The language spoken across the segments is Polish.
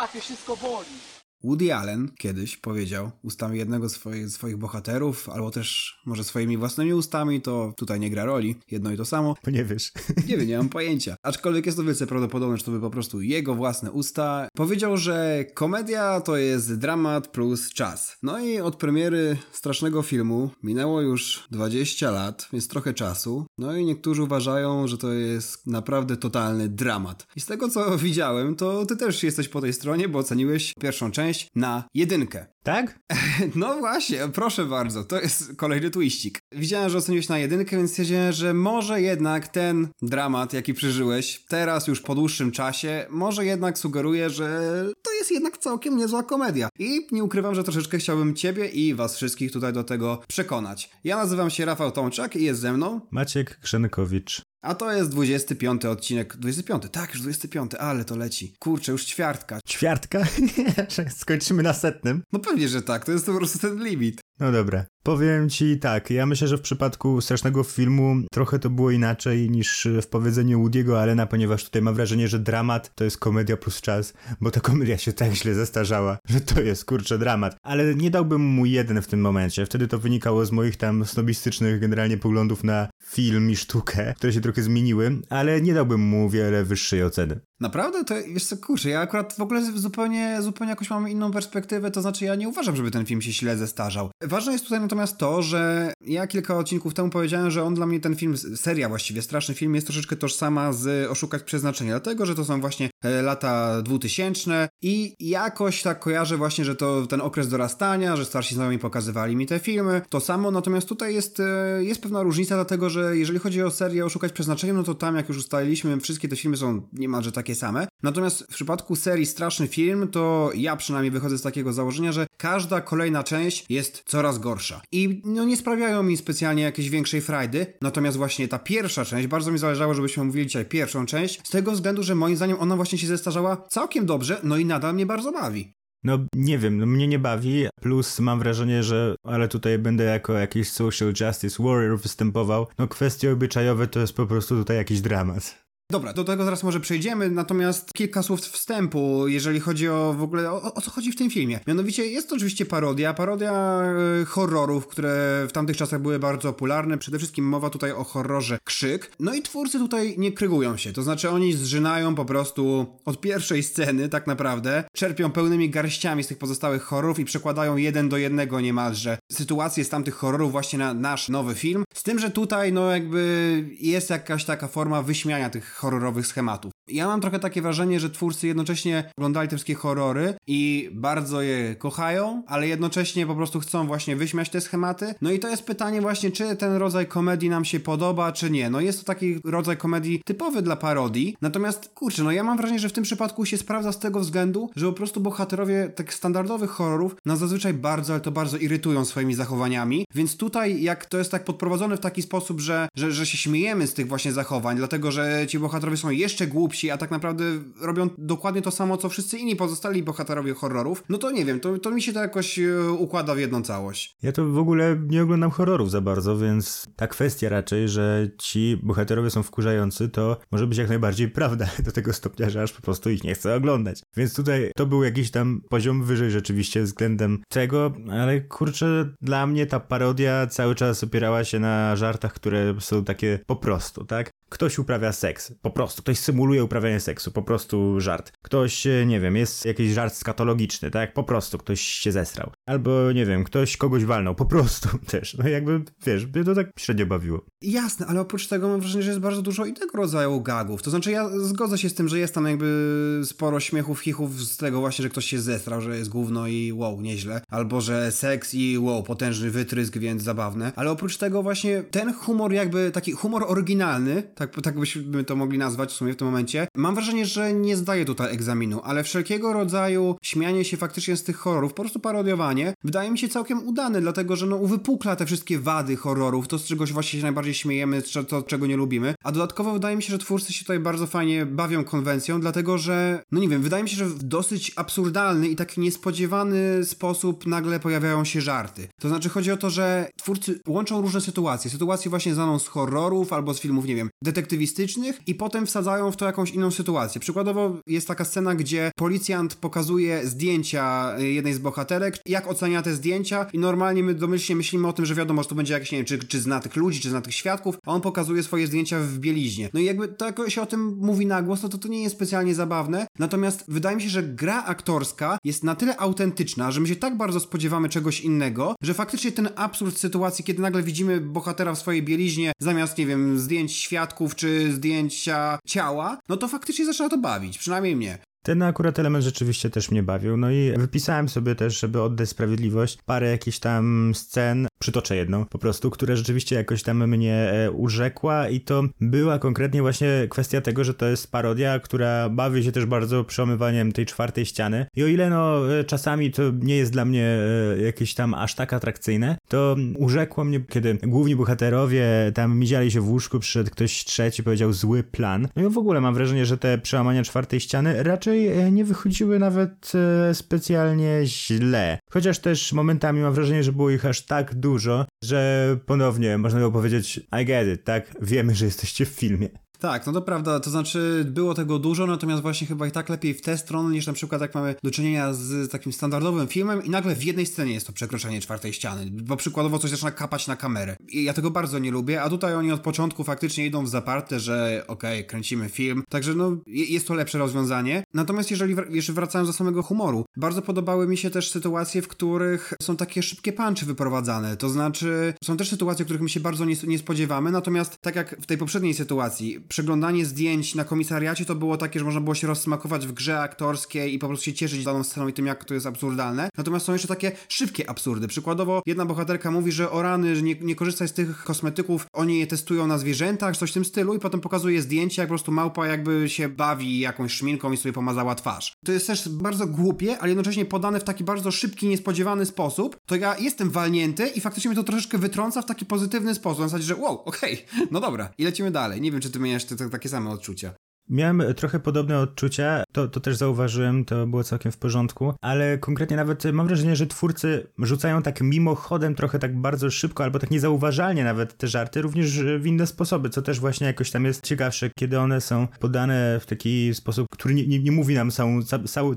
łapie, wszystko boli. Woody Allen kiedyś powiedział ustami jednego z swoich, swoich bohaterów, albo też może swoimi własnymi ustami, to tutaj nie gra roli, jedno i to samo. Bo nie wiesz. Nie wiem, nie mam pojęcia. Aczkolwiek jest to wielce prawdopodobne, że to były po prostu jego własne usta. Powiedział, że komedia to jest dramat plus czas. No i od premiery strasznego filmu minęło już 20 lat, więc trochę czasu. No i niektórzy uważają, że to jest naprawdę totalny dramat. I z tego co widziałem, to ty też jesteś po tej stronie, bo oceniłeś pierwszą część na jedynkę. Tak? No właśnie, proszę bardzo, to jest kolejny twiścik. Widziałem, że oceniłeś na jedynkę, więc stwierdziłem, że może jednak ten dramat, jaki przeżyłeś, teraz już po dłuższym czasie, może jednak sugeruje, że to jest jednak całkiem niezła komedia. I nie ukrywam, że troszeczkę chciałbym ciebie i was wszystkich tutaj do tego przekonać. Ja nazywam się Rafał Tomczak i jest ze mną Maciek Grzenkowicz. a to jest 25 odcinek. 25, tak, już 25, ale to leci. Kurczę, już ćwiartka. Ćwiartka? Nie, skończymy na setnym. No pewnie, że tak, to jest po prostu ten limit. No dobra. Powiem ci tak, ja myślę, że w przypadku strasznego filmu trochę to było inaczej niż w powiedzeniu Woody'ego Allena, ponieważ tutaj mam wrażenie, że dramat to jest komedia plus czas, bo ta komedia się tak źle zestarzała, że to jest kurczę dramat. Ale nie dałbym mu jeden w tym momencie. Wtedy to wynikało z moich tam snobistycznych generalnie poglądów na film i sztukę, które się trochę zmieniły, ale nie dałbym mu wiele wyższej oceny. Naprawdę? To wiesz co, kurczę, ja akurat w ogóle zupełnie, zupełnie jakoś mam inną perspektywę, to znaczy ja nie uważam, żeby ten film się źle zestarzał. Ważne jest tutaj natomiast to, że ja kilka odcinków temu powiedziałem, że on dla mnie ten film, seria właściwie, straszny film jest troszeczkę tożsama z Oszukać Przeznaczenia, dlatego, że to są właśnie e, lata 2000 i jakoś tak kojarzę właśnie, że to ten okres dorastania, że starsi znajomi pokazywali mi te filmy, to samo, natomiast tutaj jest, e, jest pewna różnica, dlatego, że jeżeli chodzi o serię Oszukać Przeznaczenia, no to tam, jak już ustaliliśmy, wszystkie te filmy są niemalże takie same. Natomiast w przypadku serii Straszny Film, to ja przynajmniej wychodzę z takiego założenia, że każda kolejna część jest coraz gorsza. I no nie sprawiają mi specjalnie jakiejś większej frajdy. Natomiast właśnie ta pierwsza część, bardzo mi zależało, żebyśmy mówili dzisiaj pierwszą część, z tego względu, że moim zdaniem ona właśnie się zestarzała całkiem dobrze, no i nadal mnie bardzo bawi. No nie wiem, no mnie nie bawi, plus mam wrażenie, że, ale tutaj będę jako jakiś social justice warrior występował, no kwestie obyczajowe to jest po prostu tutaj jakiś dramat. Dobra, do tego zaraz może przejdziemy, natomiast kilka słów wstępu, jeżeli chodzi o w ogóle o, o co chodzi w tym filmie. Mianowicie jest to oczywiście parodia, parodia y, horrorów, które w tamtych czasach były bardzo popularne. Przede wszystkim mowa tutaj o horrorze Krzyk. No i twórcy tutaj nie krygują się, to znaczy oni zżynają po prostu od pierwszej sceny tak naprawdę, czerpią pełnymi garściami z tych pozostałych horrorów i przekładają jeden do jednego niemalże sytuacje z tamtych horrorów właśnie na nasz nowy film. Z tym, że tutaj no jakby jest jakaś taka forma wyśmiania tych horrorowych schematów. Ja mam trochę takie wrażenie, że twórcy jednocześnie oglądali te wszystkie horrory i bardzo je kochają, ale jednocześnie po prostu chcą właśnie wyśmiać te schematy. No i to jest pytanie właśnie, czy ten rodzaj komedii nam się podoba, czy nie. No jest to taki rodzaj komedii typowy dla parodii, natomiast kurczę, no ja mam wrażenie, że w tym przypadku się sprawdza z tego względu, że po prostu bohaterowie tak standardowych horrorów nas zazwyczaj bardzo, ale to bardzo irytują swoimi zachowaniami, więc tutaj jak to jest tak podprowadzone w taki sposób, że, że, że się śmiejemy z tych właśnie zachowań, dlatego że ci bohaterowie są jeszcze głupsi, a tak naprawdę robią dokładnie to samo, co wszyscy inni pozostali bohaterowie horrorów, no to nie wiem, to, to mi się to jakoś e, układa w jedną całość. Ja to w ogóle nie oglądam horrorów za bardzo, więc ta kwestia raczej, że ci bohaterowie są wkurzający, to może być jak najbardziej prawda do tego stopnia, że aż po prostu ich nie chcę oglądać. Więc tutaj to był jakiś tam poziom wyżej rzeczywiście względem tego, ale kurczę, dla mnie ta parodia cały czas opierała się na żartach, które są takie po prostu, tak? Ktoś uprawia seks, po prostu. Ktoś symuluje uprawianie seksu, po prostu żart. Ktoś, e, nie wiem, jest jakiś żart skatologiczny, tak? Po prostu ktoś się zesrał. Albo, nie wiem, ktoś kogoś walnął, po prostu też. No jakby, wiesz, mnie to tak średnio bawiło. Jasne, ale oprócz tego mam wrażenie, że jest bardzo dużo innego rodzaju gagów. To znaczy ja zgodzę się z tym, że jest tam jakby sporo śmiechów, chichów z tego właśnie, że ktoś się zesrał, że jest gówno i wow, nieźle. Albo, że seks i wow, potężny wytrysk, więc zabawne. Ale oprócz tego właśnie ten humor jakby, taki humor oryginalny, tak, tak byśmy to mogli nazwać w sumie w tym momencie, mam wrażenie, że nie zdaje tutaj egzaminu, ale wszelkiego rodzaju śmianie się faktycznie z tych horrorów, po prostu parodiowanie, wydaje mi się całkiem udane, dlatego że no uwypukla te wszystkie wady horrorów, to z czegoś właśnie się najbardziej śmiejemy, to czego nie lubimy, a dodatkowo wydaje mi się, że twórcy się tutaj bardzo fajnie bawią konwencją, dlatego że, no nie wiem, wydaje mi się, że w dosyć absurdalny i taki niespodziewany sposób nagle pojawiają się żarty. To znaczy chodzi o to, że twórcy łączą różne sytuacje, sytuację właśnie znaną z horrorów albo z filmów, nie wiem, detektywistycznych i potem wsadzają w to jakąś inną sytuację. Przykładowo jest taka scena, gdzie policjant pokazuje zdjęcia jednej z bohaterek, jak ocenia te zdjęcia i normalnie my domyślnie myślimy o tym, że wiadomo, że to będzie jakieś, nie wiem, czy, czy zna tych ludzi, czy zna tych świadków, a on pokazuje swoje zdjęcia w bieliźnie. No i jakby to jak się o tym mówi na głos, no to to nie jest specjalnie zabawne, natomiast wydaje mi się, że gra aktorska jest na tyle autentyczna, że my się tak bardzo spodziewamy czegoś innego, że faktycznie ten absurd sytuacji, kiedy nagle widzimy bohatera w swojej bieliźnie, zamiast, nie wiem, zdjęć świadków czy zdjęcia ciała, no to faktycznie zaczyna to bawić, przynajmniej mnie. Ten akurat element rzeczywiście też mnie bawił. No i wypisałem sobie też, żeby oddać sprawiedliwość, parę jakichś tam scen, przytoczę jedną po prostu, która rzeczywiście jakoś tam mnie e, urzekła i to była konkretnie właśnie kwestia tego, że to jest parodia, która bawi się też bardzo przełamywaniem tej czwartej ściany. I o ile no e, czasami to nie jest dla mnie e, jakieś tam aż tak atrakcyjne, to urzekło mnie, kiedy główni bohaterowie tam miziali się w łóżku, przyszedł ktoś trzeci, powiedział zły plan. No i w ogóle mam wrażenie, że te przełamania czwartej ściany raczej e, nie wychodziły nawet e, specjalnie źle. Chociaż też momentami mam wrażenie, że było ich aż tak dużo, że ponownie można było powiedzieć I get it, tak? Wiemy, że jesteście w filmie. Tak, no to prawda, to znaczy było tego dużo, natomiast właśnie chyba i tak lepiej w tę stronę niż na przykład jak mamy do czynienia z takim standardowym filmem i nagle w jednej scenie jest to przekroczenie czwartej ściany, bo przykładowo coś zaczyna kapać na kamerę. I ja tego bardzo nie lubię, a tutaj oni od początku faktycznie idą w zaparte, że okej, okay, kręcimy film, także no jest to lepsze rozwiązanie. Natomiast jeżeli jeszcze wracając do samego humoru, bardzo podobały mi się też sytuacje, w których są takie szybkie puncze wyprowadzane, to znaczy są też sytuacje, których my się bardzo nie, nie spodziewamy, natomiast tak jak w tej poprzedniej sytuacji, przeglądanie zdjęć na komisariacie to było takie, że można było się rozsmakować w grze aktorskiej i po prostu się cieszyć daną sceną i tym, jak to jest absurdalne. Natomiast są jeszcze takie szybkie absurdy. Przykładowo jedna bohaterka mówi, że o rany, że nie, nie korzystaj z tych kosmetyków, oni je testują na zwierzętach, coś w tym stylu i potem pokazuje zdjęcie, jak po prostu małpa jakby się bawi jakąś szminką i sobie pomazała twarz. To jest też bardzo głupie, ale jednocześnie podane w taki bardzo szybki, niespodziewany sposób, to ja jestem walnięty i faktycznie mnie to troszeczkę wytrąca w taki pozytywny sposób. Na zasadzie, że wow, okej, okay, no dobra, i lecimy dalej. Nie wiem, czy ty miałeś te, te, takie same odczucia. Miałem trochę podobne odczucia, to, to też zauważyłem, to było całkiem w porządku, ale konkretnie nawet mam wrażenie, że twórcy rzucają tak mimochodem trochę tak bardzo szybko, albo tak niezauważalnie nawet te żarty, również w inne sposoby, co też właśnie jakoś tam jest ciekawsze, kiedy one są podane w taki sposób, który nie, nie, nie mówi nam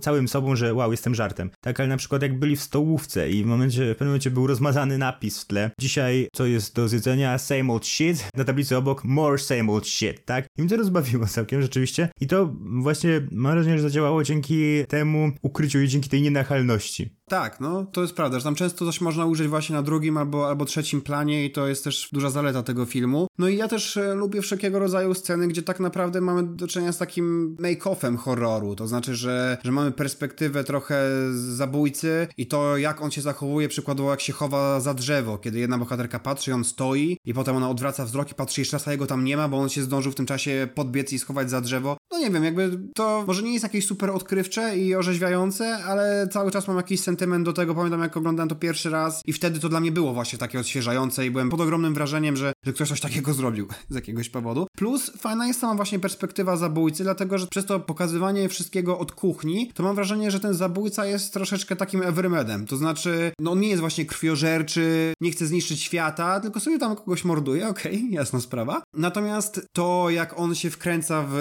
całym sobą, że wow, jestem żartem. Tak, ale na przykład jak byli w stołówce i w, momencie, w pewnym momencie był rozmazany napis w tle, dzisiaj co jest do zjedzenia, same old shit, na tablicy obok more same old shit, tak? I mnie to rozbawiło całkiem, rzeczywiście oczywiście. I to właśnie mam wrażenie, że zadziałało dzięki temu ukryciu i dzięki tej nienachalności. Tak, no to jest prawda, że tam często coś można użyć właśnie na drugim albo, albo trzecim planie i to jest też duża zaleta tego filmu. No i ja też e, lubię wszelkiego rodzaju sceny, gdzie tak naprawdę mamy do czynienia z takim make-offem horroru, to znaczy, że, że mamy perspektywę trochę zabójcy i to jak on się zachowuje, przykładowo jak się chowa za drzewo, kiedy jedna bohaterka patrzy on stoi i potem ona odwraca wzrok i patrzy jeszcze raz, a jego tam nie ma, bo on się zdążył w tym czasie podbiec i schować za drzewo. Nie wiem, jakby to może nie jest jakieś super odkrywcze i orzeźwiające, ale cały czas mam jakiś sentyment do tego. Pamiętam, jak oglądałem to pierwszy raz i wtedy to dla mnie było właśnie takie odświeżające i byłem pod ogromnym wrażeniem, że, że ktoś coś takiego zrobił z jakiegoś powodu. Plus fajna jest sama właśnie perspektywa zabójcy, dlatego, że przez to pokazywanie wszystkiego od kuchni, to mam wrażenie, że ten zabójca jest troszeczkę takim Evermedem. To znaczy, no on nie jest właśnie krwiożerczy, nie chce zniszczyć świata, tylko sobie tam kogoś morduje, okej, okay, jasna sprawa. Natomiast to, jak on się wkręca w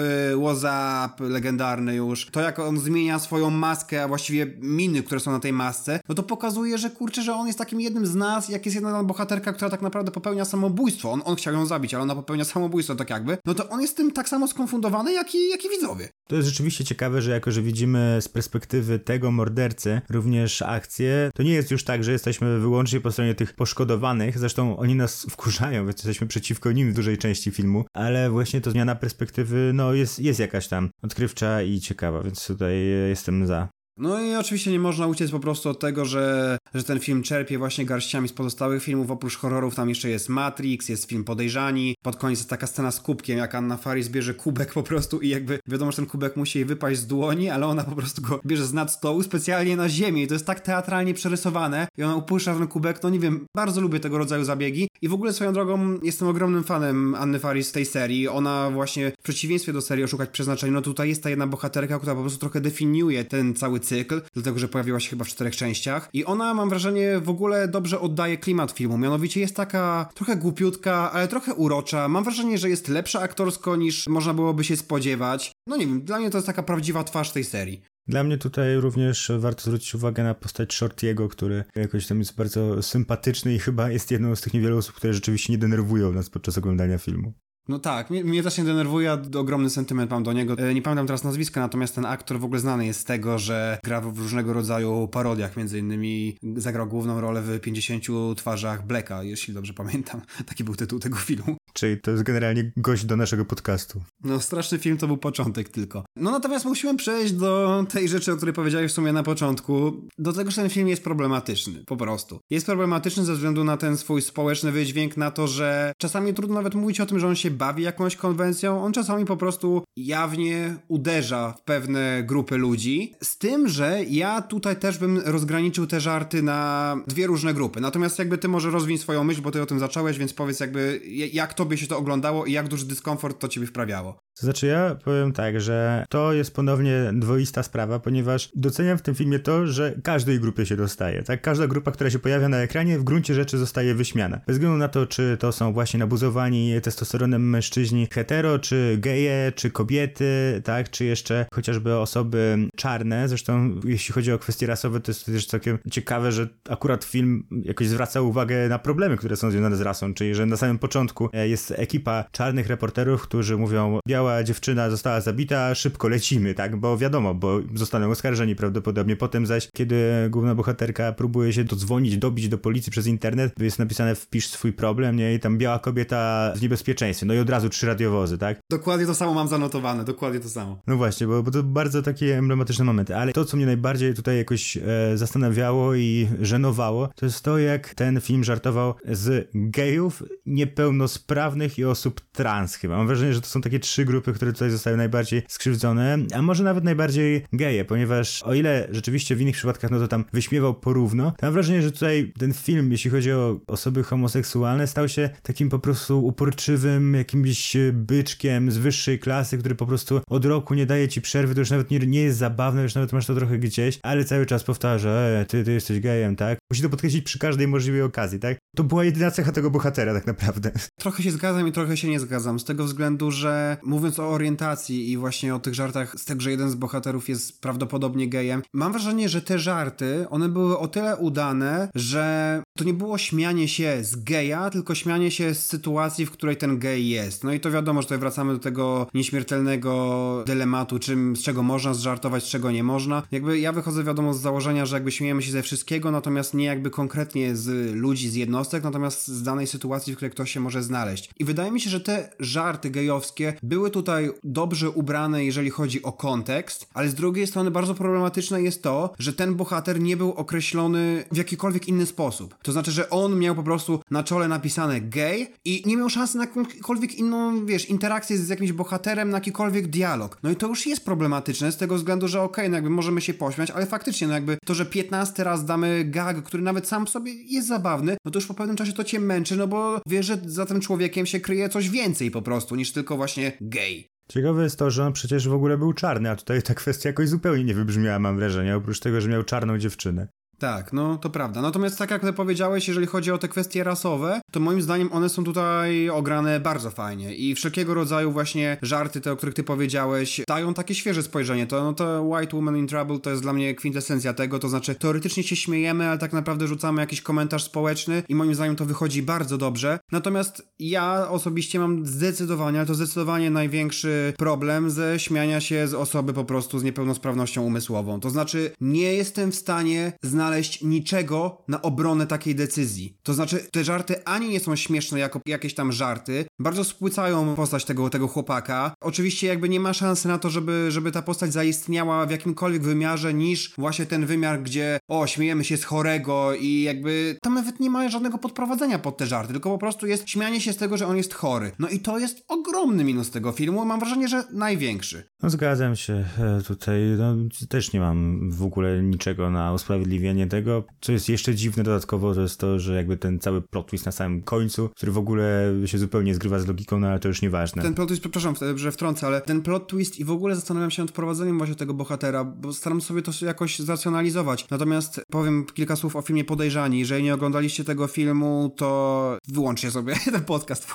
WhatsApp legendarny już, to jak on zmienia swoją maskę, a właściwie miny, które są na tej masce, no to pokazuje, że kurczę, że on jest takim jednym z nas, jak jest jedna bohaterka, która tak naprawdę popełnia samobójstwo. On, on chciał ją zabić, ale ona popełnia samobójstwo tak jakby. No to on jest tym tak samo skonfundowany, jak i, jak i widzowie. To jest rzeczywiście ciekawe, że jako, że widzimy z perspektywy tego mordercy również akcję, to nie jest już tak, że jesteśmy wyłącznie po stronie tych poszkodowanych, zresztą oni nas wkurzają, więc jesteśmy przeciwko nim w dużej części filmu, ale właśnie to zmiana perspektywy, no jest, jest jakaś tam odkrywcza i ciekawa, więc tutaj jestem za. No i oczywiście nie można uciec po prostu od tego, że, że ten film czerpie właśnie garściami z pozostałych filmów. Oprócz horrorów tam jeszcze jest Matrix, jest film Podejrzani. Pod koniec jest taka scena z kubkiem, jak Anna Faris bierze kubek po prostu i jakby wiadomo, że ten kubek musi jej wypaść z dłoni, ale ona po prostu go bierze z nad stołu specjalnie na ziemię i to jest tak teatralnie przerysowane i ona upuszcza ten kubek, no nie wiem, bardzo lubię tego rodzaju zabiegi i w ogóle swoją drogą jestem ogromnym fanem Anny Faris tej serii. Ona właśnie w przeciwieństwie do serii Oszukać Przeznaczenie, no tutaj jest ta jedna bohaterka, która po prostu trochę definiuje ten cały cykl, dlatego że pojawiła się chyba w czterech częściach i ona, mam wrażenie, w ogóle dobrze oddaje klimat filmu, mianowicie jest taka trochę głupiutka, ale trochę urocza, mam wrażenie, że jest lepsza aktorsko niż można byłoby się spodziewać. No nie wiem, dla mnie to jest taka prawdziwa twarz tej serii. Dla mnie tutaj również warto zwrócić uwagę na postać Shortiego, który jakoś tam jest bardzo sympatyczny i chyba jest jedną z tych niewielu osób, które rzeczywiście nie denerwują nas podczas oglądania filmu. No tak, mnie, mnie też nie denerwuje, ogromny sentyment mam do niego. E, nie pamiętam teraz nazwiska, natomiast ten aktor w ogóle znany jest z tego, że gra w różnego rodzaju parodiach, między innymi zagrał główną rolę w 50 twarzach Blacka, jeśli dobrze pamiętam. Taki był tytuł tego filmu. Czyli to jest generalnie gość do naszego podcastu. No straszny film to był początek tylko. No natomiast musimy przejść do tej rzeczy, o której powiedziałeś w sumie na początku, do tego, że ten film jest problematyczny, po prostu. Jest problematyczny ze względu na ten swój społeczny wydźwięk, na to, że czasami trudno nawet mówić o tym, że on się bawi jakąś konwencją, on czasami po prostu jawnie uderza w pewne grupy ludzi, z tym, że ja tutaj też bym rozgraniczył te żarty na dwie różne grupy. Natomiast jakby ty może rozwiń swoją myśl, bo ty o tym zacząłeś, więc powiedz jakby jak tobie się to oglądało i jak duży dyskomfort to ciebie wprawiało. To znaczy ja powiem tak, że to jest ponownie dwoista sprawa, ponieważ doceniam w tym filmie to, że każdej grupie się dostaje, tak? Każda grupa, która się pojawia na ekranie w gruncie rzeczy zostaje wyśmiana. Bez względu na to, czy to są właśnie nabuzowani testosteronem mężczyźni hetero, czy geje, czy kobiety, tak? Czy jeszcze chociażby osoby czarne. Zresztą jeśli chodzi o kwestie rasowe, to jest też całkiem ciekawe, że akurat film jakoś zwraca uwagę na problemy, które są związane z rasą, czyli że na samym początku e, jest ekipa czarnych reporterów, którzy mówią białe biała dziewczyna została zabita, szybko lecimy, tak? Bo wiadomo, bo zostaną oskarżeni prawdopodobnie. Potem zaś, kiedy główna bohaterka próbuje się dodzwonić, dobić do policji przez internet, jest napisane wpisz swój problem, nie? I tam biała kobieta w niebezpieczeństwie. No i od razu trzy radiowozy, tak? Dokładnie to samo mam zanotowane, dokładnie to samo. No właśnie, bo, bo to bardzo takie emblematyczne momenty. Ale to, co mnie najbardziej tutaj jakoś e, zastanawiało i żenowało, to jest to, jak ten film żartował z gejów, niepełnosprawnych i osób trans chyba. Mam wrażenie, że to są takie trzy grupy grupy, które tutaj zostały najbardziej skrzywdzone, a może nawet najbardziej geje, ponieważ o ile rzeczywiście w innych przypadkach no to tam wyśmiewał porówno, to mam wrażenie, że tutaj ten film, jeśli chodzi o osoby homoseksualne, stał się takim po prostu uporczywym jakimś byczkiem z wyższej klasy, który po prostu od roku nie daje ci przerwy, to już nawet nie, nie jest zabawne, już nawet masz to trochę gdzieś, ale cały czas powtarza, e, ty, ty jesteś gejem, tak? Musi to podkreślić przy każdej możliwej okazji, tak? To była jedyna cecha tego bohatera tak naprawdę. Trochę się zgadzam i trochę się nie zgadzam, z tego względu, że mówiąc o orientacji i właśnie o tych żartach z tego, że jeden z bohaterów jest prawdopodobnie gejem, mam wrażenie, że te żarty, one były o tyle udane, że to nie było śmianie się z geja, tylko śmianie się z sytuacji, w której ten gej jest. No i to wiadomo, że tutaj wracamy do tego nieśmiertelnego dylematu, czym, z czego można zżartować, z czego nie można. Jakby ja wychodzę wiadomo z założenia, że jakby śmiejemy się ze wszystkiego, natomiast nie jakby konkretnie z ludzi, z jednostek, natomiast z danej sytuacji, w której ktoś się może znaleźć. I wydaje mi się, że te żarty gejowskie były tutaj dobrze ubrane, jeżeli chodzi o kontekst, ale z drugiej strony bardzo problematyczne jest to, że ten bohater nie był określony w jakikolwiek inny sposób. To znaczy, że on miał po prostu na czole napisane gay i nie miał szansy na jakąkolwiek inną, wiesz, interakcję z jakimś bohaterem, na jakikolwiek dialog. No i to już jest problematyczne z tego względu, że okej, okay, no jakby możemy się pośmiać, ale faktycznie, no jakby to, że 15 raz damy gag, który nawet sam sobie jest zabawny, no to już po pewnym czasie to cię męczy, no bo wiesz, że za tym człowiekiem się kryje coś więcej po prostu niż tylko właśnie gay. Ciekawe jest to, że on przecież w ogóle był czarny, a tutaj ta kwestia jakoś zupełnie nie wybrzmiała, mam wrażenie, oprócz tego, że miał czarną dziewczynę. Tak, no to prawda. Natomiast tak jak powiedziałeś, jeżeli chodzi o te kwestie rasowe, to moim zdaniem one są tutaj ograne bardzo fajnie i wszelkiego rodzaju właśnie żarty, te o których ty powiedziałeś, dają takie świeże spojrzenie. To, no to White Woman in Trouble to jest dla mnie kwintesencja tego, to znaczy teoretycznie się śmiejemy, ale tak naprawdę rzucamy jakiś komentarz społeczny i moim zdaniem to wychodzi bardzo dobrze. Natomiast ja osobiście mam zdecydowanie, ale to zdecydowanie największy problem ze śmiania się z osoby po prostu z niepełnosprawnością umysłową. To znaczy nie jestem w stanie znaleźć znaleźć niczego na obronę takiej decyzji. To znaczy, te żarty ani nie są śmieszne jako jakieś tam żarty, bardzo spłycają postać tego, tego chłopaka. Oczywiście jakby nie ma szansy na to, żeby, żeby ta postać zaistniała w jakimkolwiek wymiarze niż właśnie ten wymiar, gdzie o, śmiejemy się z chorego i jakby tam nawet nie ma żadnego podprowadzenia pod te żarty, tylko po prostu jest śmianie się z tego, że on jest chory. No i to jest ogromny minus tego filmu, mam wrażenie, że największy. No zgadzam się e, tutaj, no, też nie mam w ogóle niczego na usprawiedliwienie tego. Co jest jeszcze dziwne dodatkowo, to jest to, że jakby ten cały plot twist na samym końcu, który w ogóle się zupełnie zgrywa z logiką, no ale to już nieważne. Ten plot twist, przepraszam, że wtrącę, ale ten plot twist i w ogóle zastanawiam się nad prowadzeniem właśnie tego bohatera, bo staram sobie to jakoś zracjonalizować. Natomiast powiem kilka słów o filmie Podejrzani. Jeżeli nie oglądaliście tego filmu, to wyłączcie sobie ten podcast w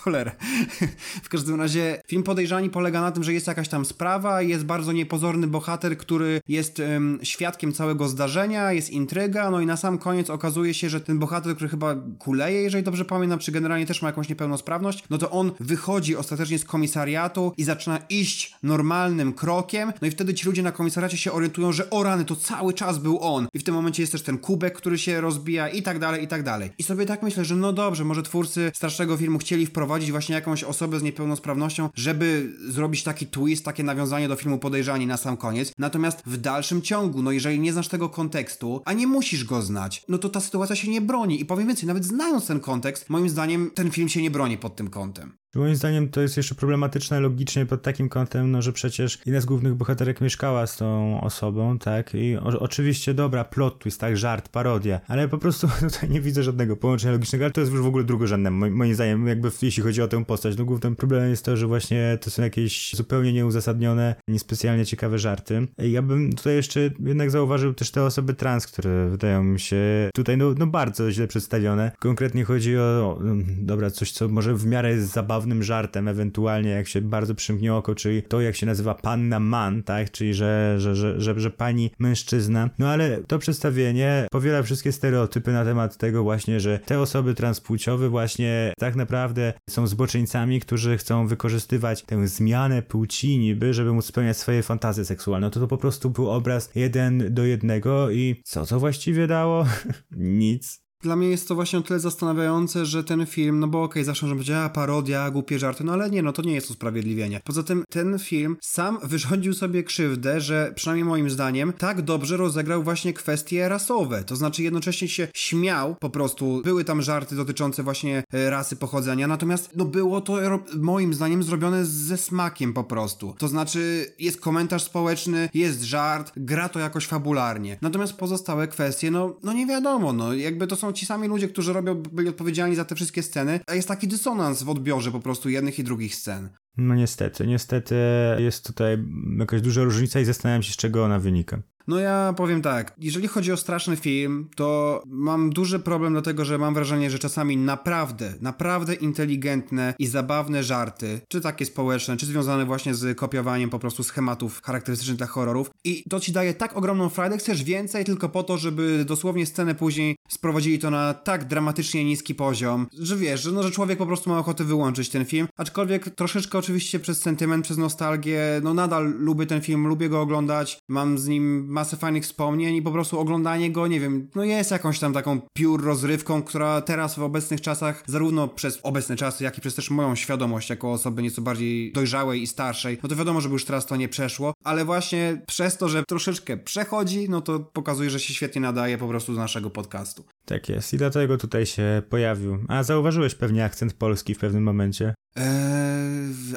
w każdym razie film Podejrzani polega na tym, że jest jakaś tam sprawa, jest bardzo niepozorny bohater, który jest świadkiem całego zdarzenia, jest intryga, no i na sam koniec okazuje się, że ten bohater, który chyba kuleje, jeżeli dobrze pamiętam, czy generalnie też ma jakąś niepełnosprawność, no to on wychodzi ostatecznie z komisariatu i zaczyna iść normalnym krokiem, no i wtedy ci ludzie na komisariacie się orientują, że o rany, to cały czas był on. I w tym momencie jest też ten kubek, który się rozbija i tak dalej, i tak dalej. I sobie tak myślę, że no dobrze, może twórcy strasznego filmu chcieli wprowadzić właśnie jakąś osobę z niepełnosprawnością, żeby zrobić taki twist, takie nawiązanie do filmu Podejrzani na sam koniec. Natomiast w dalszym ciągu, no jeżeli nie znasz tego kontekstu, a nie musisz go znać, no to ta sytuacja się nie broni. I powiem więcej, nawet znając ten kontekst, moim zdaniem ten film się nie broni pod tym kątem. Moim zdaniem to jest jeszcze problematyczne logicznie pod takim kątem, no że przecież jedna z głównych bohaterek mieszkała z tą osobą, tak? I o, oczywiście dobra, plot twist, tak, żart, parodia, ale po prostu tutaj nie widzę żadnego połączenia logicznego, ale to jest już w ogóle drugorzędne, moim zdaniem, jakby jeśli chodzi o tę postać. No głównym problemem jest to, że właśnie to są jakieś zupełnie nieuzasadnione, niespecjalnie ciekawe żarty. Ja bym tutaj jeszcze jednak zauważył też te osoby trans, które wydają mi się tutaj no, no bardzo źle przedstawione. Konkretnie chodzi o, dobra, coś, co może w miarę jest zabawne zabawnym żartem, ewentualnie jak się bardzo przymknie oko, czyli to jak się nazywa panna man, tak, czyli że, że, że, że, że pani mężczyzna. No ale to przedstawienie powiela wszystkie stereotypy na temat tego właśnie, że te osoby transpłciowe właśnie tak naprawdę są zboczeńcami, którzy chcą wykorzystywać tę zmianę płci niby, żeby móc spełniać swoje fantazje seksualne. No to to po prostu był obraz jeden do jednego i co to właściwie dało? Nic. Dla mnie jest to właśnie o tyle zastanawiające, że ten film, no bo okej, okay, zawsze może być, a parodia, głupie żarty, no ale nie, no to nie jest usprawiedliwienie. Poza tym ten film sam wyrządził sobie krzywdę, że przynajmniej moim zdaniem tak dobrze rozegrał właśnie kwestie rasowe. To znaczy jednocześnie się śmiał, po prostu były tam żarty dotyczące właśnie e, rasy pochodzenia, natomiast no było to moim zdaniem zrobione ze smakiem po prostu. To znaczy jest komentarz społeczny, jest żart, gra to jakoś fabularnie. Natomiast pozostałe kwestie, no, no nie wiadomo, no jakby to są ci sami ludzie, którzy robią, byli odpowiedzialni za te wszystkie sceny, a jest taki dysonans w odbiorze po prostu jednych i drugich scen. No niestety, niestety jest tutaj jakaś duża różnica i zastanawiam się, z czego ona wynika. No ja powiem tak, jeżeli chodzi o straszny film, to mam duży problem dlatego, że mam wrażenie, że czasami naprawdę, naprawdę inteligentne i zabawne żarty, czy takie społeczne, czy związane właśnie z kopiowaniem po prostu schematów charakterystycznych dla horrorów. I to ci daje tak ogromną frajdę, chcesz więcej tylko po to, żeby dosłownie scenę później sprowadzili to na tak dramatycznie niski poziom, że wiesz, że, no, że człowiek po prostu ma ochotę wyłączyć ten film, aczkolwiek troszeczkę oczywiście przez sentyment, przez nostalgię, no nadal lubię ten film, lubię go oglądać, mam z nim masę fajnych wspomnień i po prostu oglądanie go, nie wiem, no jest jakąś tam taką piór rozrywką, która teraz w obecnych czasach, zarówno przez obecne czasy, jak i przez też moją świadomość jako osoby nieco bardziej dojrzałej i starszej, no to wiadomo, że już teraz to nie przeszło, ale właśnie przez to, że troszeczkę przechodzi, no to pokazuje, że się świetnie nadaje po prostu do naszego podcastu. Tak jest i dlatego tutaj się pojawił. A zauważyłeś pewnie akcent polski w pewnym momencie. Eee,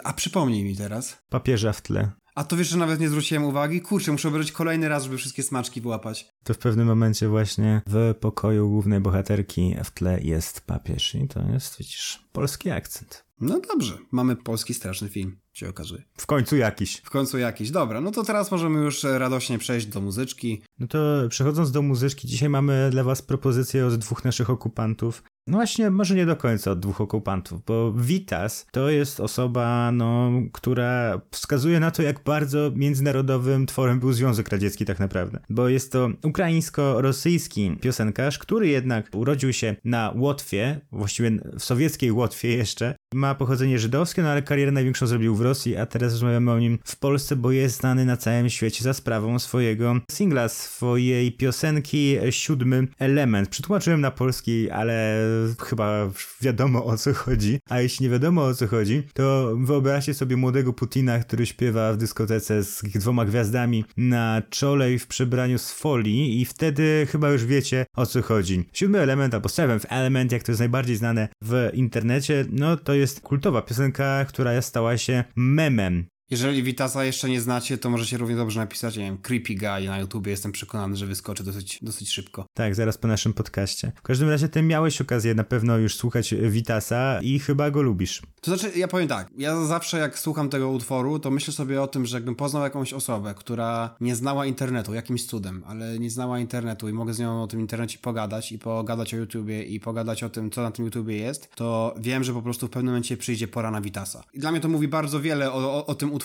a przypomnij mi teraz. Papieża w tle. A to wiesz, że nawet nie zwróciłem uwagi? Kurczę, muszę obejrzeć kolejny raz, żeby wszystkie smaczki wyłapać. To w pewnym momencie właśnie w pokoju głównej bohaterki w tle jest papież i to jest, widzisz, polski akcent. No dobrze, mamy polski straszny film, się okazuje. W końcu jakiś. W końcu jakiś, dobra, no to teraz możemy już radośnie przejść do muzyczki. No to przechodząc do muzyczki, dzisiaj mamy dla was propozycję od dwóch naszych okupantów. No właśnie, może nie do końca od dwóch okupantów, bo Vitas to jest osoba, no, która wskazuje na to, jak bardzo międzynarodowym tworem był Związek Radziecki tak naprawdę. Bo jest to ukraińsko-rosyjski piosenkarz, który jednak urodził się na Łotwie, właściwie w sowieckiej Łotwie jeszcze. Ma pochodzenie żydowskie, no ale karierę największą zrobił w Rosji, a teraz rozmawiamy o nim w Polsce, bo jest znany na całym świecie za sprawą swojego singla, swojej piosenki Siódmy Element. Przetłumaczyłem na polski, ale chyba wiadomo o co chodzi. A jeśli nie wiadomo o co chodzi, to wyobraźcie sobie młodego Putina, który śpiewa w dyskotece z dwoma gwiazdami na czole i w przebraniu z folii i wtedy chyba już wiecie o co chodzi. Siódmy element albo seventh element, jak to jest najbardziej znane w internecie, no to jest kultowa piosenka, która stała się memem Jeżeli Vitasa jeszcze nie znacie, to możecie równie dobrze napisać, nie wiem, Creepy Guy na YouTubie. Jestem przekonany, że wyskoczy dosyć, dosyć szybko. Tak, zaraz po naszym podcaście. W każdym razie ty miałeś okazję na pewno już słuchać Vitasa i chyba go lubisz. To znaczy, ja powiem tak, ja zawsze jak słucham tego utworu, to myślę sobie o tym, że jakbym poznał jakąś osobę, która nie znała internetu, jakimś cudem, ale nie znała internetu i mogę z nią o tym internecie pogadać i pogadać o YouTubie i pogadać o tym, co na tym YouTubie jest, to wiem, że po prostu w pewnym momencie przyjdzie pora na Vitasa. I dla mnie to mówi bardzo wiele o, o, o tym utworze,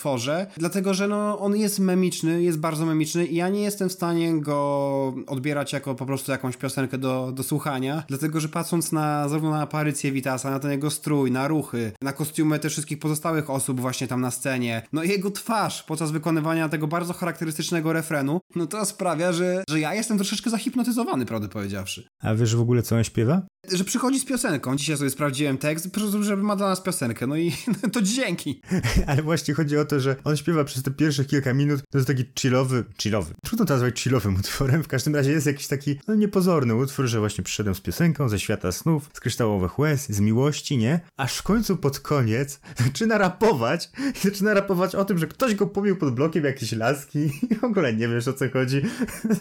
dlatego, że no, on jest memiczny, jest bardzo memiczny i ja nie jestem w stanie go odbierać jako po prostu jakąś piosenkę do, do słuchania, dlatego, że patrząc na zarówno na aparycję Vitasa, na ten jego strój, na ruchy, na kostiumy też wszystkich pozostałych osób właśnie tam na scenie, no i jego twarz podczas wykonywania tego bardzo charakterystycznego refrenu, no to sprawia, że, że ja jestem troszeczkę zahipnotyzowany, prawdę powiedziawszy. A wiesz w ogóle, co on śpiewa? Że przychodzi z piosenką. Dzisiaj sobie sprawdziłem tekst, żeby ma dla nas piosenkę, no i to dzięki. Ale właśnie chodzi o to, że on śpiewa przez te pierwsze kilka minut, to jest taki chillowy, chillowy, trudno to nazwać chillowym utworem, w każdym razie jest jakiś taki, no niepozorny utwór, że właśnie przyszedłem z piosenką, ze świata snów, z kryształowych łez, z miłości, nie? Aż w końcu pod koniec zaczyna rapować zaczyna rapować o tym, że ktoś go pobił pod blokiem jakieś laski i w ogóle nie wiesz o co chodzi.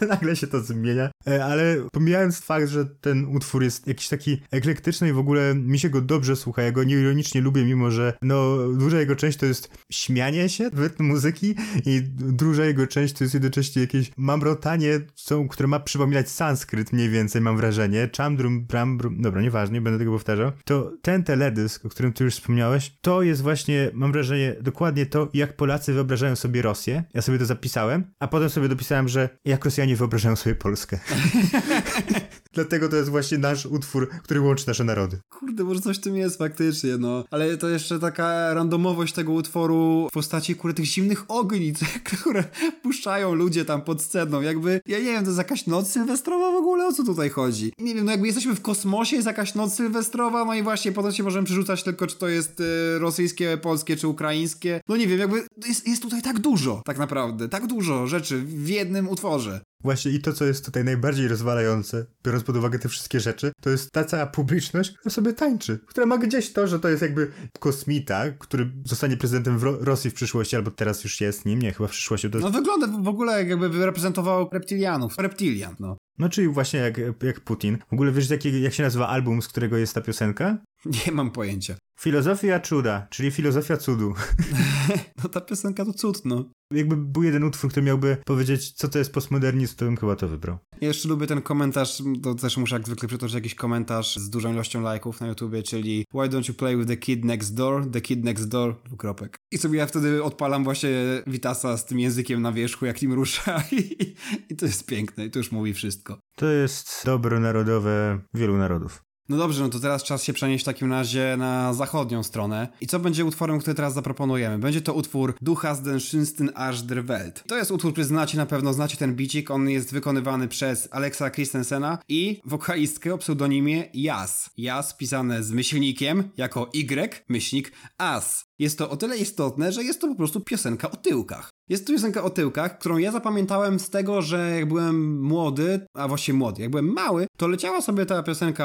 Nagle się to zmienia. E, ale pomijając fakt, że ten utwór jest jakiś taki eklektyczny i w ogóle mi się go dobrze słucha, ja go nieironicznie lubię, mimo że no duża jego część to jest śmianie się w rytm muzyki i duża jego część to jest jednocześnie jakieś mamrotanie, co, które ma przypominać sanskryt mniej więcej, mam wrażenie. Chamdrum, brambrum, dobra, nieważne, nie będę tego powtarzał. To ten teledysk, o którym ty już wspomniałeś, to jest właśnie, mam wrażenie, dokładnie to, jak Polacy wyobrażają sobie Rosję. Ja sobie to zapisałem, a potem sobie dopisałem, że jak Rosjanie wyobrażają sobie Polskę. Dlatego to jest właśnie nasz utwór, który łączy nasze narody. Kurde, może coś w tym jest faktycznie, no. Ale to jeszcze taka randomowość tego utworu postaci, kurde, tych zimnych ogni, które puszczają ludzie tam pod sceną. Jakby, ja nie wiem, to jest jakaś noc sylwestrowa w ogóle? O co tutaj chodzi? Nie wiem, no jakby jesteśmy w kosmosie, jest jakaś noc sylwestrowa, no i właśnie potem się możemy przerzucać tylko, czy to jest y, rosyjskie, polskie, czy ukraińskie. No nie wiem, jakby jest, jest tutaj tak dużo, tak naprawdę, tak dużo rzeczy w jednym utworze. Właśnie i to, co jest tutaj najbardziej rozwalające, biorąc pod uwagę te wszystkie rzeczy, to jest ta cała publiczność, która sobie tańczy, która ma gdzieś to, że to jest jakby kosmita, który zostanie prezydentem w Ro Rosji w przyszłości, albo teraz już jest nim, nie, chyba w przyszłości. To... No wygląda w ogóle jakby reprezentował reptilianów, reptilian, no. No czyli właśnie jak, jak Putin. W ogóle wiesz, jak, jak się nazywa album, z którego jest ta piosenka? Nie mam pojęcia. Filozofia cuda, czyli filozofia cudu. no ta piosenka to cud, no. Jakby był jeden utwór, który miałby powiedzieć, co to jest postmodernizm, to bym chyba to wybrał. Ja jeszcze lubię ten komentarz, to też muszę jak zwykle przytoczyć jakiś komentarz z dużą ilością lajków na YouTubie, czyli Why don't you play with the kid next door? The kid next door, dwukropek. I sobie ja wtedy odpalam właśnie Vitasa z tym językiem na wierzchu, jak nim rusza i, i to jest piękne i to już mówi wszystko. To jest dobro narodowe wielu narodów. No dobrze, no to teraz czas się przenieść w takim razie na zachodnią stronę. I co będzie utworem, który teraz zaproponujemy? Będzie to utwór Du hast den schönsten der Welt. To jest utwór, który znacie na pewno, znacie ten bicik. On jest wykonywany przez Alexa Christensena i wokalistkę o pseudonimie Jas. Jas pisane z myślnikiem jako Y, myślnik, As. Jest to o tyle istotne, że jest to po prostu piosenka o tyłkach. Jest to piosenka o tyłkach, którą ja zapamiętałem z tego, że jak byłem młody, a właściwie młody, jak byłem mały, to leciała sobie ta piosenka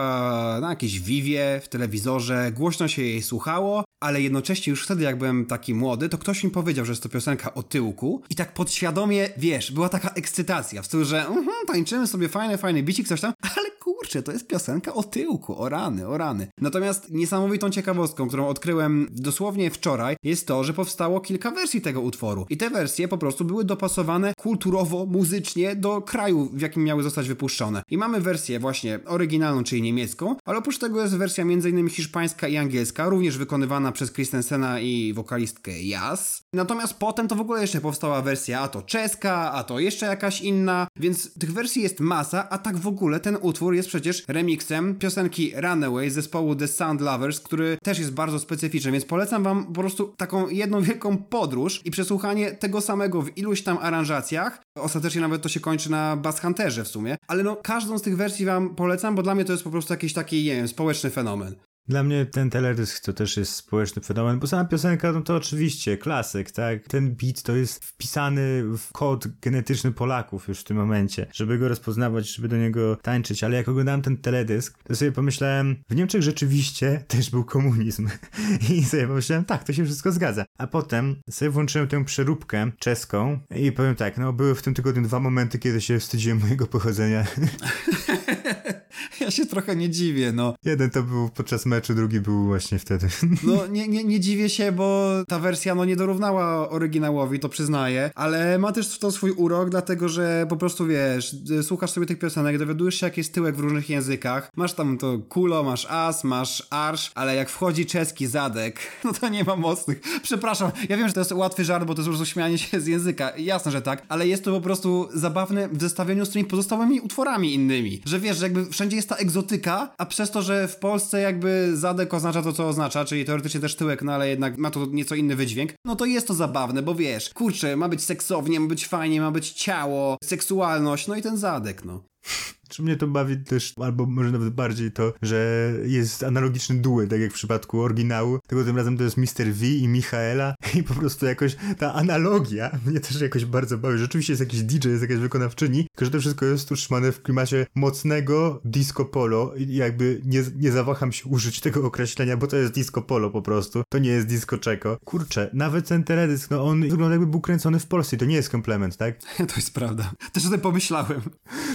na jakiejś Vivie, w telewizorze, głośno się jej słuchało, ale jednocześnie już wtedy, jak byłem taki młody, to ktoś mi powiedział, że jest to piosenka o tyłku i tak podświadomie, wiesz, była taka ekscytacja w stylu, że uh -huh, tańczymy sobie fajny, fajny bicik, coś tam, ale kurczę, to jest piosenka o tyłku, o rany, o rany. Natomiast niesamowitą ciekawostką, którą odkryłem dosłownie wczoraj, jest to, że powstało kilka wersji tego utworu i te wersje po prostu były dopasowane kulturowo, muzycznie do kraju, w jakim miały zostać wypuszczone. I mamy wersję właśnie oryginalną, czyli niemiecką, ale oprócz tego jest wersja m.in. hiszpańska i angielska, również wykonywana przez Christensena i wokalistkę Jas. Natomiast potem to w ogóle jeszcze powstała wersja a to czeska, a to jeszcze jakaś inna, więc tych wersji jest masa, a tak w ogóle ten utwór jest przecież remixem piosenki Runaway zespołu The Sound Lovers, który też jest bardzo specyficzny, więc polecam wam po prostu taką jedną wielką podróż i przesłuchanie tego samego w iluś tam aranżacjach. Ostatecznie nawet to się kończy na Bass Hunterze w sumie, ale no każdą z tych wersji wam polecam, bo dla mnie to jest po prostu jakiś taki, nie wiem, społeczny fenomen. Dla mnie ten teledysk to też jest społeczny fenomen, bo sama piosenka, no to oczywiście klasyk, tak? Ten beat to jest wpisany w kod genetyczny Polaków już w tym momencie, żeby go rozpoznawać, żeby do niego tańczyć, ale jak oglądałem ten teledysk, to sobie pomyślałem, w Niemczech rzeczywiście też był komunizm i sobie pomyślałem, tak, to się wszystko zgadza. A potem sobie włączyłem tę przeróbkę czeską i powiem tak, no były w tym tygodniu dwa momenty, kiedy się wstydziłem mojego pochodzenia. Ja się trochę nie dziwię, no. Jeden to był podczas meczu, drugi był właśnie wtedy. No nie, nie, nie dziwię się, bo ta wersja no nie dorównała oryginałowi, to przyznaję, ale ma też to swój urok, dlatego że po prostu wiesz, słuchasz sobie tych piosenek, dowiadujesz się jak jest tyłek w różnych językach, masz tam to kulo, masz as, masz arsz, ale jak wchodzi czeski zadek, no to nie ma mocnych. Przepraszam, ja wiem, że to jest łatwy żart, bo to jest po prostu śmianie się z języka, jasne, że tak, ale jest to po prostu zabawne w zestawieniu z tymi pozostałymi utworami innymi, że wiesz, że jakby wszędzie jest ta egzotyka, a przez to, że w Polsce jakby zadek oznacza to, co oznacza, czyli teoretycznie też tyłek, no ale jednak ma to nieco inny wydźwięk, no to jest to zabawne, bo wiesz, kurczę, ma być seksownie, ma być fajnie, ma być ciało, seksualność, no i ten zadek, no. Czy mnie to bawi też, albo może nawet bardziej to, że jest analogiczny duet, tak jak w przypadku oryginału, tylko tym razem to jest Mr. V i Michaela i po prostu jakoś ta analogia mnie też jakoś bardzo bawi. Rzeczywiście jest jakiś DJ, jest jakaś wykonawczyni, tylko że to wszystko jest utrzymane w klimacie mocnego disco polo i jakby nie, nie zawaham się użyć tego określenia, bo to jest disco polo po prostu, to nie jest disco czeko. Kurczę, nawet ten teledysk, no on wygląda jakby był kręcony w Polsce to nie jest komplement, tak? To jest prawda. Też o tym pomyślałem.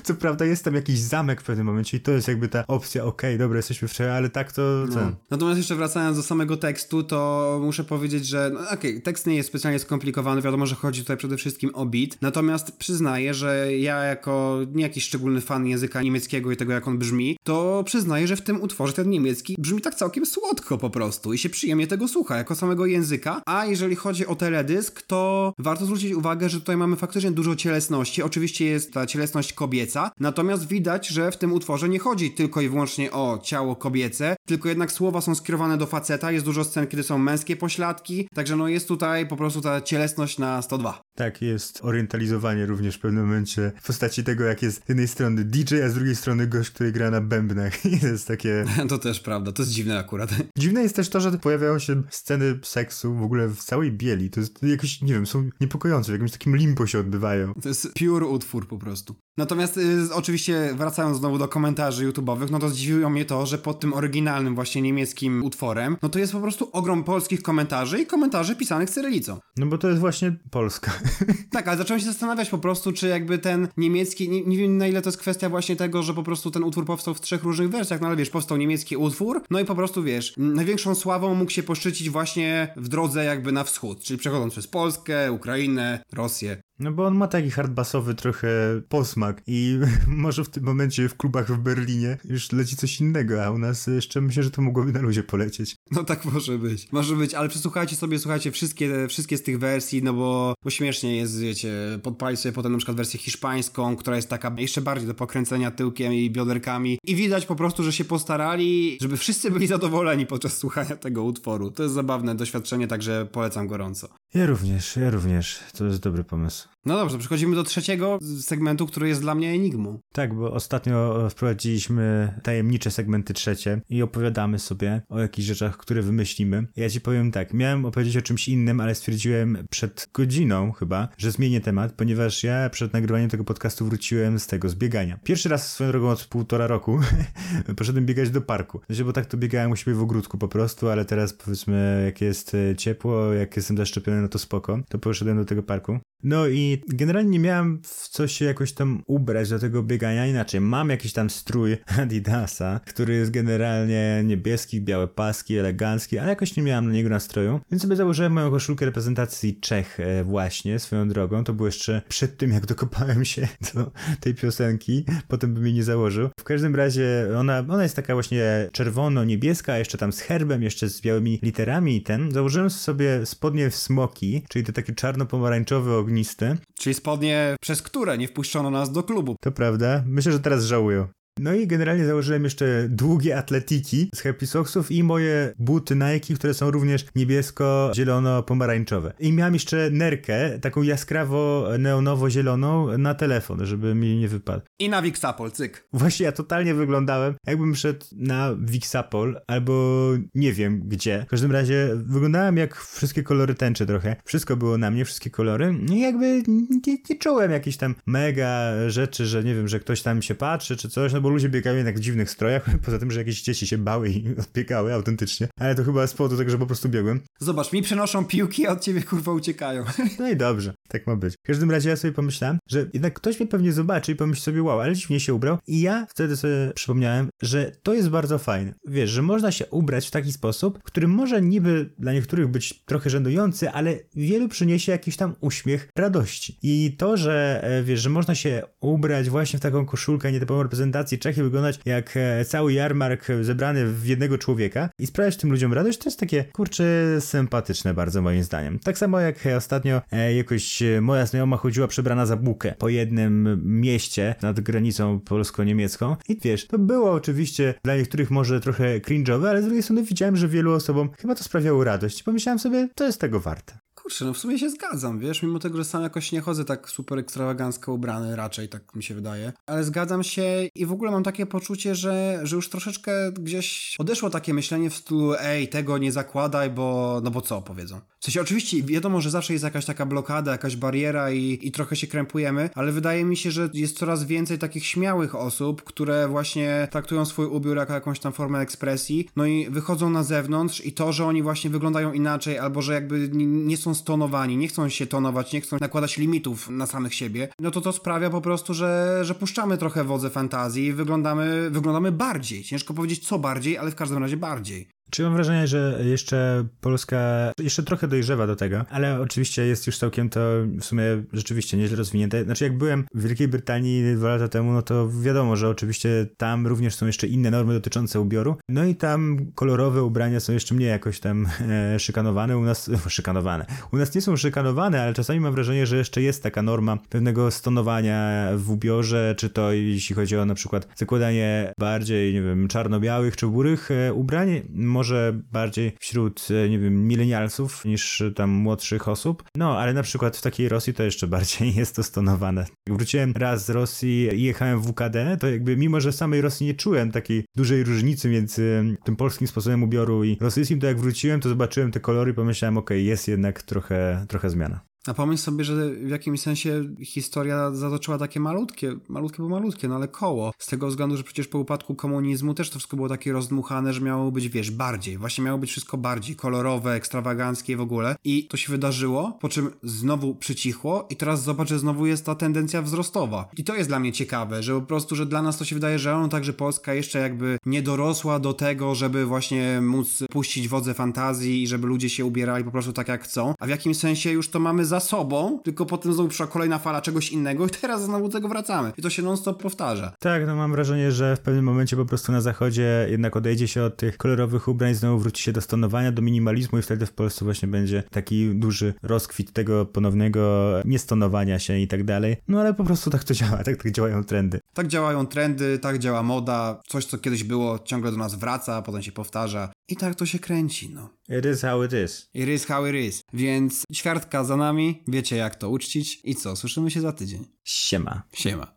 Co prawda jest tam jakiś zamek w pewnym momencie i to jest jakby ta opcja, okej, okay, dobra, jesteśmy w czele, ale tak to... No. Natomiast jeszcze wracając do samego tekstu, to muszę powiedzieć, że no, okej, okay, tekst nie jest specjalnie skomplikowany, wiadomo, że chodzi tutaj przede wszystkim o beat, natomiast przyznaję, że ja jako nie jakiś szczególny fan języka niemieckiego i tego, jak on brzmi, to przyznaję, że w tym utworze ten niemiecki brzmi tak całkiem słodko po prostu i się przyjemnie tego słucha, jako samego języka, a jeżeli chodzi o teledysk, to warto zwrócić uwagę, że tutaj mamy faktycznie dużo cielesności, oczywiście jest ta cielesność kobieca, natomiast widać, że w tym utworze nie chodzi tylko i wyłącznie o ciało kobiece, tylko jednak słowa są skierowane do faceta, jest dużo scen, kiedy są męskie pośladki, także no jest tutaj po prostu ta cielesność na 102. Tak, jest orientalizowanie również w pewnym momencie w postaci tego, jak jest z jednej strony DJ, a z drugiej strony gość, który gra na bębnach i to jest takie... To też prawda, to jest dziwne akurat. Dziwne jest też to, że pojawiają się sceny seksu w ogóle w całej bieli, to jest jakoś, nie wiem, są niepokojące, w jakimś takim limbo się odbywają. To jest pure utwór po prostu. Natomiast y, oczywiście wracając znowu do komentarzy YouTube'owych, no to zdziwiło mnie to, że pod tym oryginalnym właśnie niemieckim utworem, no to jest po prostu ogrom polskich komentarzy i komentarzy pisanych cyrylicą. No bo to jest właśnie Polska. tak, ale zacząłem się zastanawiać po prostu, czy jakby ten niemiecki, nie, nie, wiem na ile to jest kwestia właśnie tego, że po prostu ten utwór powstał w trzech różnych wersjach, no ale wiesz, powstał niemiecki utwór, no i po prostu wiesz, największą sławą mógł się poszczycić właśnie w drodze jakby na wschód, czyli przechodząc przez Polskę, Ukrainę, Rosję. No bo on ma taki hardbasowy trochę posmak i może w tym momencie w klubach w Berlinie już leci coś innego, a u nas jeszcze myślę, że to mogłoby na luzie polecieć. No tak może być, może być, ale przesłuchajcie sobie, słuchajcie, wszystkie, wszystkie z tych wersji, no bo, bo śmiesznie jest, wiecie, podpalić sobie potem na przykład wersję hiszpańską, która jest taka jeszcze bardziej do pokręcenia tyłkiem i bioderkami i widać po prostu, że się postarali, żeby wszyscy byli zadowoleni podczas słuchania tego utworu. To jest zabawne doświadczenie, także polecam gorąco. Ja również, ja również. To jest dobry pomysł. No dobrze, przechodzimy do trzeciego segmentu, który jest dla mnie enigmą. Tak, bo ostatnio wprowadziliśmy tajemnicze segmenty trzecie i opowiadamy sobie o jakichś rzeczach, które wymyślimy. Ja ci powiem tak, miałem opowiedzieć o czymś innym, ale stwierdziłem przed godziną chyba, że zmienię temat, ponieważ ja przed nagrywaniem tego podcastu wróciłem z tego, z biegania. Pierwszy raz swoją drogą od półtora roku poszedłem biegać do parku. Znaczy, bo tak to biegałem u siebie w ogródku po prostu, ale teraz powiedzmy, jak jest e, ciepło, jak jestem zaszczepiony, no to spoko, to poszedłem do tego parku. No i generalnie nie miałem w co się jakoś tam ubrać do tego biegania inaczej. Mam jakiś tam strój Adidasa, który jest generalnie niebieski, białe paski, elegancki, ale jakoś nie miałem na niego nastroju, więc sobie założyłem moją koszulkę reprezentacji Czech e, właśnie, swoją drogą. To było jeszcze przed tym, jak dokopałem się do tej piosenki, potem bym jej nie założył. W każdym razie ona, ona jest taka właśnie czerwono-niebieska, jeszcze tam z herbem, jeszcze z białymi literami i ten. Założyłem sobie spodnie w smoki, czyli te takie czarno-pomarańczowe ognisty. Czyli spodnie, przez które nie wpuszczono nas do klubu. To prawda. Myślę, że teraz żałuję. No i generalnie założyłem jeszcze długie atletiki z Happy Socksów i moje buty Nike, które są również niebiesko-zielono-pomarańczowe. I miałem jeszcze nerkę, taką jaskrawo-neonowo-zieloną na telefon, żeby mi nie wypadł. I na Wixapol, cyk. Właśnie ja totalnie wyglądałem, jakbym szedł na Wixapol albo nie wiem gdzie. W każdym razie wyglądałem jak wszystkie kolory tęczy trochę. Wszystko było na mnie, wszystkie kolory. I jakby nie, nie czułem jakichś tam mega rzeczy, że nie wiem, że ktoś tam się patrzy czy coś, no bo ludzie biegają jednak w dziwnych strojach, poza tym, że jakieś dzieci się bały i odbiegały autentycznie. Ale to chyba z powodu tego, że po prostu biegłem. Zobacz, mi przenoszą piłki, a od ciebie kurwa uciekają. No i dobrze, tak ma być. W każdym razie ja sobie pomyślałem, że jednak ktoś mnie pewnie zobaczy i pomyśli sobie, wow, ale dziwnie się ubrał. I ja wtedy sobie przypomniałem, że to jest bardzo fajne. Wiesz, że można się ubrać w taki sposób, który może niby dla niektórych być trochę żenujący, ale wielu przyniesie jakiś tam uśmiech radości. I to, że e, wiesz, że można się ubrać właśnie w taką koszulkę nietypową reprezentacji I wyglądać jak e, cały jarmark zebrany w jednego człowieka i sprawiać tym ludziom radość, to jest takie, kurczę, sympatyczne bardzo moim zdaniem. Tak samo jak ostatnio e, jakoś moja znajoma chodziła przebrana za bukę po jednym mieście nad granicą polsko-niemiecką i wiesz, to było oczywiście dla niektórych może trochę cringe'owe, ale z drugiej strony widziałem, że wielu osobom chyba to sprawiało radość. Pomyślałem sobie, to jest tego warte. Kurczę, no w sumie się zgadzam, wiesz, mimo tego, że sam jakoś nie chodzę tak super ekstrawagancko ubrany, raczej tak mi się wydaje, ale zgadzam się i w ogóle mam takie poczucie, że, że już troszeczkę gdzieś odeszło takie myślenie w stylu ej, tego nie zakładaj, bo no bo co, powiedzą. W sensie oczywiście wiadomo, że zawsze jest jakaś taka blokada, jakaś bariera i, i trochę się krępujemy, ale wydaje mi się, że jest coraz więcej takich śmiałych osób, które właśnie traktują swój ubiór jako jakąś tam formę ekspresji, no i wychodzą na zewnątrz i to, że oni właśnie wyglądają inaczej, albo że jakby nie są stonowani, nie chcą się tonować, nie chcą nakładać limitów na samych siebie, no to to sprawia po prostu, że, że puszczamy trochę wodze fantazji i wyglądamy, wyglądamy bardziej. Ciężko powiedzieć co bardziej, ale w każdym razie bardziej. Czy mam wrażenie, że jeszcze Polska jeszcze trochę dojrzewa do tego, ale oczywiście jest już całkiem to w sumie rzeczywiście nieźle rozwinięte. Znaczy, jak byłem w Wielkiej Brytanii dwa lata temu, no to wiadomo, że oczywiście tam również są jeszcze inne normy dotyczące ubioru. No i tam kolorowe ubrania są jeszcze mniej jakoś tam e, szykanowane. U nas szykanowane. U nas nie są szykanowane, ale czasami mam wrażenie, że jeszcze jest taka norma pewnego stonowania w ubiorze, czy to jeśli chodzi o na przykład zakładanie bardziej, nie wiem, czarno-białych czy burych e, ubrań może bardziej wśród, e, nie wiem, milenialsów niż tam młodszych osób. No, ale na przykład w takiej Rosji to jeszcze bardziej jest to stonowane. Jak wróciłem raz z Rosji i jechałem w WKD, to jakby mimo, że w samej Rosji nie czułem takiej dużej różnicy między tym polskim sposobem ubioru i rosyjskim, to jak wróciłem, to zobaczyłem te kolory i pomyślałem, okej, okay, jest jednak trochę, trochę zmiana. A pomyśl sobie, że w jakimś sensie historia zatoczyła takie malutkie, malutkie bo malutkie, no ale koło. Z tego względu, że przecież po upadku komunizmu też to wszystko było takie rozdmuchane, że miało być, wiesz, bardziej. Właśnie miało być wszystko bardziej kolorowe, ekstrawaganckie w ogóle. I to się wydarzyło, po czym znowu przycichło i teraz zobacz, że znowu jest ta tendencja wzrostowa. I to jest dla mnie ciekawe, że po prostu, że dla nas to się wydaje, że on także Polska jeszcze jakby nie dorosła do tego, żeby właśnie móc puścić wodze fantazji i żeby ludzie się ubierali po prostu tak jak chcą. A w jakimś sensie już to mamy za za sobą, tylko potem znowu przyszła kolejna fala czegoś innego i teraz znowu do tego wracamy. I to się non-stop powtarza. Tak, no mam wrażenie, że w pewnym momencie po prostu na zachodzie jednak odejdzie się od tych kolorowych ubrań, znowu wróci się do stonowania, do minimalizmu i wtedy w Polsce właśnie będzie taki duży rozkwit tego ponownego niestonowania się i tak dalej. No ale po prostu tak to działa, tak, tak działają trendy. Tak działają trendy, tak działa moda, coś co kiedyś było ciągle do nas wraca, potem się powtarza i tak to się kręci, no. It is how it is. It is how it is. Więc ćwiartka za nami, wiecie jak to uczcić i co, słyszymy się za tydzień. Siema. Siema.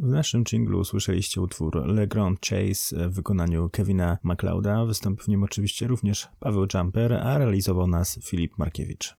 W naszym jinglu usłyszeliście utwór Le Grand Chase w wykonaniu Kevina MacLeoda. Wystąpił w nim oczywiście również Paweł Jumper, a realizował nas Filip Markiewicz.